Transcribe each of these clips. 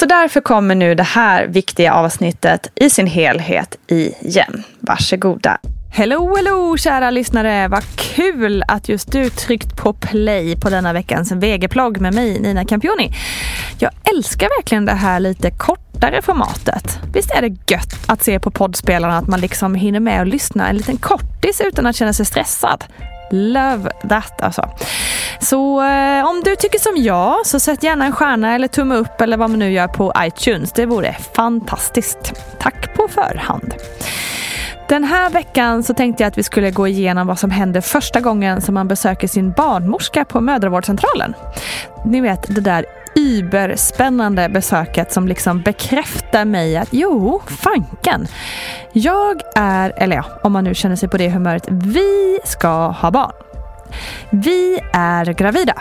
Så därför kommer nu det här viktiga avsnittet i sin helhet igen. Varsågoda. Hello, hello kära lyssnare! Vad kul att just du tryckt på play på denna veckans VG-plogg med mig, Nina Campioni. Jag älskar verkligen det här lite kortare formatet. Visst är det gött att se på poddspelarna att man liksom hinner med att lyssna en liten kortis utan att känna sig stressad? Love that alltså. Så eh, om du tycker som jag så sätt gärna en stjärna eller tumme upp eller vad man nu gör på iTunes. Det vore fantastiskt. Tack på förhand. Den här veckan så tänkte jag att vi skulle gå igenom vad som händer första gången som man besöker sin barnmorska på mödravårdscentralen. Ni vet det där überspännande besöket som liksom bekräftar mig att jo, fanken. Jag är, eller ja, om man nu känner sig på det humöret, vi ska ha barn. Vi är gravida.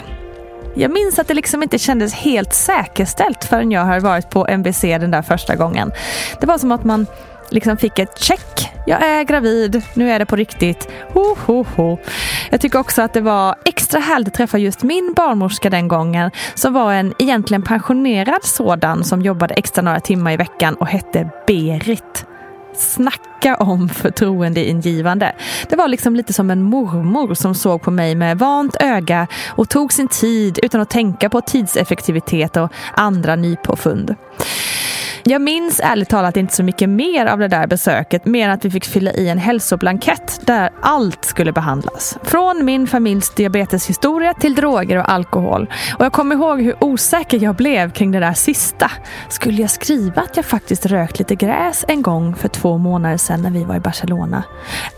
Jag minns att det liksom inte kändes helt säkerställt förrän jag har varit på MVC den där första gången. Det var som att man liksom fick ett check. Jag är gravid, nu är det på riktigt. Ho, ho, ho. Jag tycker också att det var extra härligt att träffa just min barnmorska den gången som var en egentligen pensionerad sådan som jobbade extra några timmar i veckan och hette Berit. Snacka om förtroendeingivande. Det var liksom lite som en mormor som såg på mig med vant öga och tog sin tid utan att tänka på tidseffektivitet och andra nypåfund. Jag minns ärligt talat inte så mycket mer av det där besöket, mer än att vi fick fylla i en hälsoblankett där allt skulle behandlas. Från min familjs diabeteshistoria till droger och alkohol. Och jag kommer ihåg hur osäker jag blev kring det där sista. Skulle jag skriva att jag faktiskt rökt lite gräs en gång för två månader sedan när vi var i Barcelona?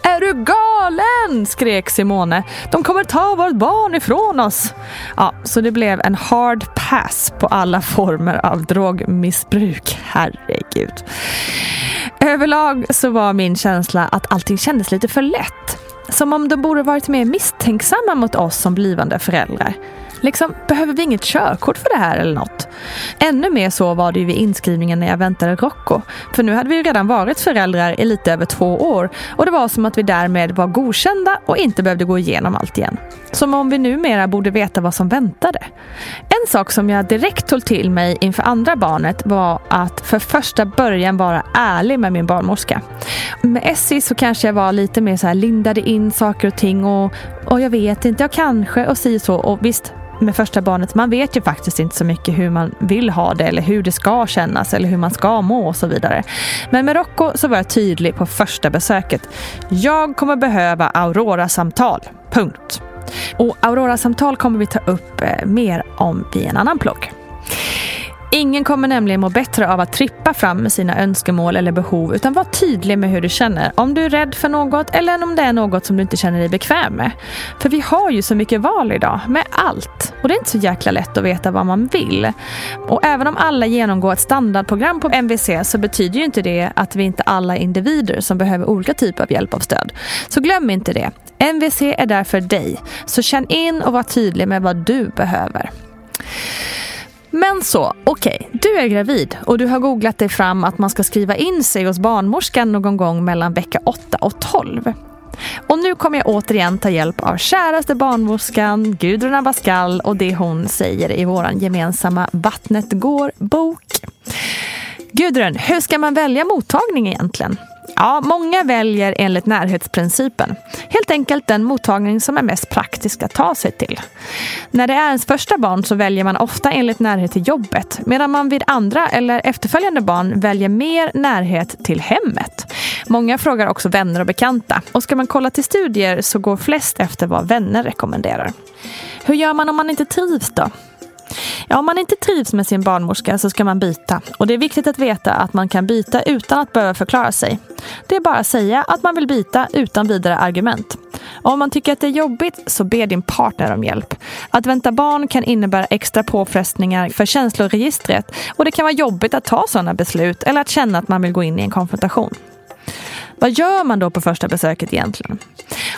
Är du galen? Galen! skrek Simone. De kommer ta vårt barn ifrån oss. Ja, så det blev en hard pass på alla former av drogmissbruk. Herregud. Överlag så var min känsla att allting kändes lite för lätt. Som om de borde varit mer misstänksamma mot oss som blivande föräldrar. Liksom, behöver vi inget körkort för det här eller något? Ännu mer så var det ju vid inskrivningen när jag väntade Rocco. För nu hade vi ju redan varit föräldrar i lite över två år och det var som att vi därmed var godkända och inte behövde gå igenom allt igen. Som om vi numera borde veta vad som väntade. En sak som jag direkt tog till mig inför andra barnet var att för första början vara ärlig med min barnmorska. Med Essie så kanske jag var lite mer så här lindade in saker och ting och, och jag vet inte, jag kanske och si så och visst med första barnet, man vet ju faktiskt inte så mycket hur man vill ha det eller hur det ska kännas eller hur man ska må och så vidare. Men med Rocco så var jag tydlig på första besöket. Jag kommer behöva Aurora-samtal. Punkt. Och Aurora-samtal kommer vi ta upp eh, mer om i en annan plogg. Ingen kommer nämligen må bättre av att trippa fram med sina önskemål eller behov utan var tydlig med hur du känner. Om du är rädd för något eller om det är något som du inte känner dig bekväm med. För vi har ju så mycket val idag med allt. Och det är inte så jäkla lätt att veta vad man vill. Och även om alla genomgår ett standardprogram på MVC så betyder ju inte det att vi inte alla är individer som behöver olika typer av hjälp och stöd. Så glöm inte det. MVC är där för dig. Så känn in och var tydlig med vad du behöver. Men så, okej, okay, du är gravid och du har googlat dig fram att man ska skriva in sig hos barnmorskan någon gång mellan vecka 8 och 12. Och nu kommer jag återigen ta hjälp av käraste barnmorskan Gudrun Abascal och det hon säger i vår gemensamma Vattnet går-bok. Gudrun, hur ska man välja mottagning egentligen? Ja, många väljer enligt närhetsprincipen. Helt enkelt den mottagning som är mest praktisk att ta sig till. När det är ens första barn så väljer man ofta enligt närhet till jobbet medan man vid andra eller efterföljande barn väljer mer närhet till hemmet. Många frågar också vänner och bekanta och ska man kolla till studier så går flest efter vad vänner rekommenderar. Hur gör man om man inte trivs då? Ja, om man inte trivs med sin barnmorska så ska man byta. Och det är viktigt att veta att man kan byta utan att behöva förklara sig. Det är bara att säga att man vill byta utan vidare argument. Och om man tycker att det är jobbigt så be din partner om hjälp. Att vänta barn kan innebära extra påfrestningar för känsloregistret och det kan vara jobbigt att ta sådana beslut eller att känna att man vill gå in i en konfrontation. Vad gör man då på första besöket egentligen?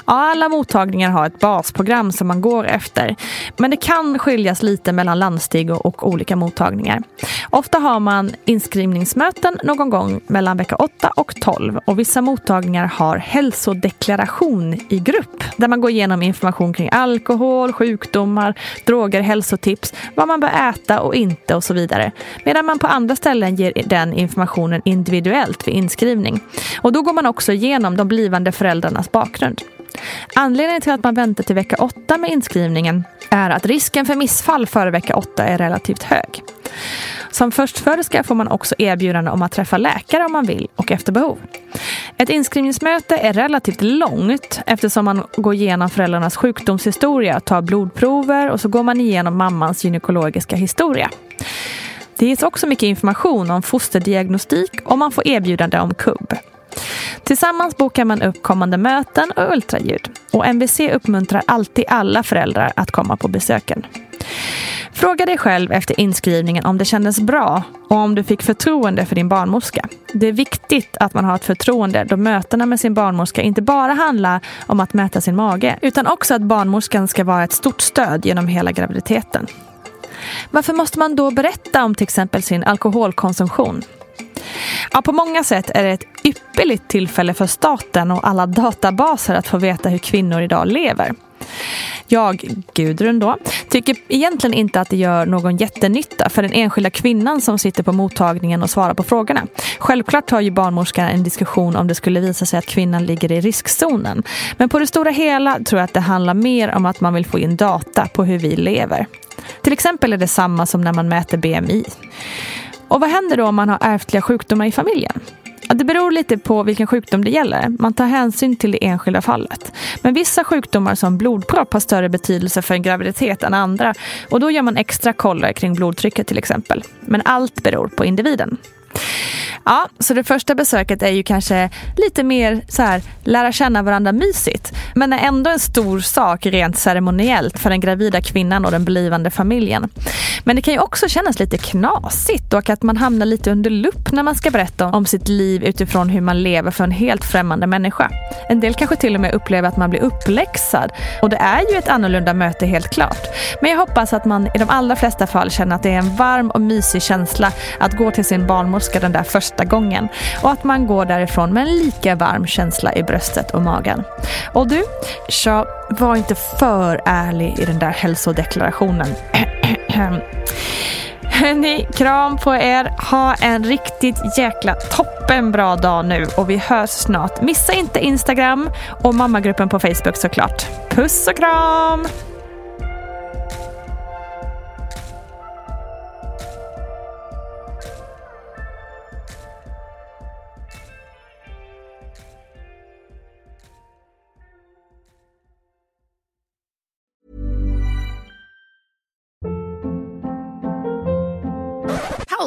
Ja, alla mottagningar har ett basprogram som man går efter. Men det kan skiljas lite mellan landsting och, och olika mottagningar. Ofta har man inskrivningsmöten någon gång mellan vecka 8 och 12 och vissa mottagningar har hälsodeklaration i grupp där man går igenom information kring alkohol, sjukdomar, droger, hälsotips, vad man bör äta och inte och så vidare. Medan man på andra ställen ger den informationen individuellt vid inskrivning. Och då går man också igenom de blivande föräldrarnas bakgrund. Anledningen till att man väntar till vecka 8 med inskrivningen är att risken för missfall före vecka 8 är relativt hög. Som förstföderska får man också erbjudande om att träffa läkare om man vill och efter behov. Ett inskrivningsmöte är relativt långt eftersom man går igenom föräldrarnas sjukdomshistoria, tar blodprover och så går man igenom mammans gynekologiska historia. Det ges också mycket information om fosterdiagnostik och man får erbjudande om KUB. Tillsammans bokar man upp kommande möten och ultraljud. Och MVC uppmuntrar alltid alla föräldrar att komma på besöken. Fråga dig själv efter inskrivningen om det kändes bra och om du fick förtroende för din barnmorska. Det är viktigt att man har ett förtroende då mötena med sin barnmorska inte bara handlar om att mäta sin mage utan också att barnmorskan ska vara ett stort stöd genom hela graviditeten. Varför måste man då berätta om till exempel sin alkoholkonsumtion? Ja, på många sätt är det ett ypperligt tillfälle för staten och alla databaser att få veta hur kvinnor idag lever. Jag, Gudrun då, tycker egentligen inte att det gör någon jättenytta för den enskilda kvinnan som sitter på mottagningen och svarar på frågorna. Självklart tar ju barnmorskan en diskussion om det skulle visa sig att kvinnan ligger i riskzonen. Men på det stora hela tror jag att det handlar mer om att man vill få in data på hur vi lever. Till exempel är det samma som när man mäter BMI. Och vad händer då om man har ärftliga sjukdomar i familjen? Det beror lite på vilken sjukdom det gäller. Man tar hänsyn till det enskilda fallet. Men vissa sjukdomar som blodpropp har större betydelse för en graviditet än andra och då gör man extra koller kring blodtrycket till exempel. Men allt beror på individen. Ja, så det första besöket är ju kanske lite mer så här, lära känna varandra mysigt. men är ändå en stor sak rent ceremoniellt för den gravida kvinnan och den blivande familjen. Men det kan ju också kännas lite knasigt och att man hamnar lite under lupp när man ska berätta om sitt liv utifrån hur man lever för en helt främmande människa. En del kanske till och med upplever att man blir uppläxad och det är ju ett annorlunda möte helt klart. Men jag hoppas att man i de allra flesta fall känner att det är en varm och mysig känsla att gå till sin barnmorska den där första gången och att man går därifrån med en lika varm känsla i bröstet och magen. Och du, tja, var inte för ärlig i den där hälsodeklarationen. Hörni, kram på er. Ha en riktigt jäkla toppenbra dag nu och vi hörs snart. Missa inte Instagram och mammagruppen på Facebook såklart. Puss och kram!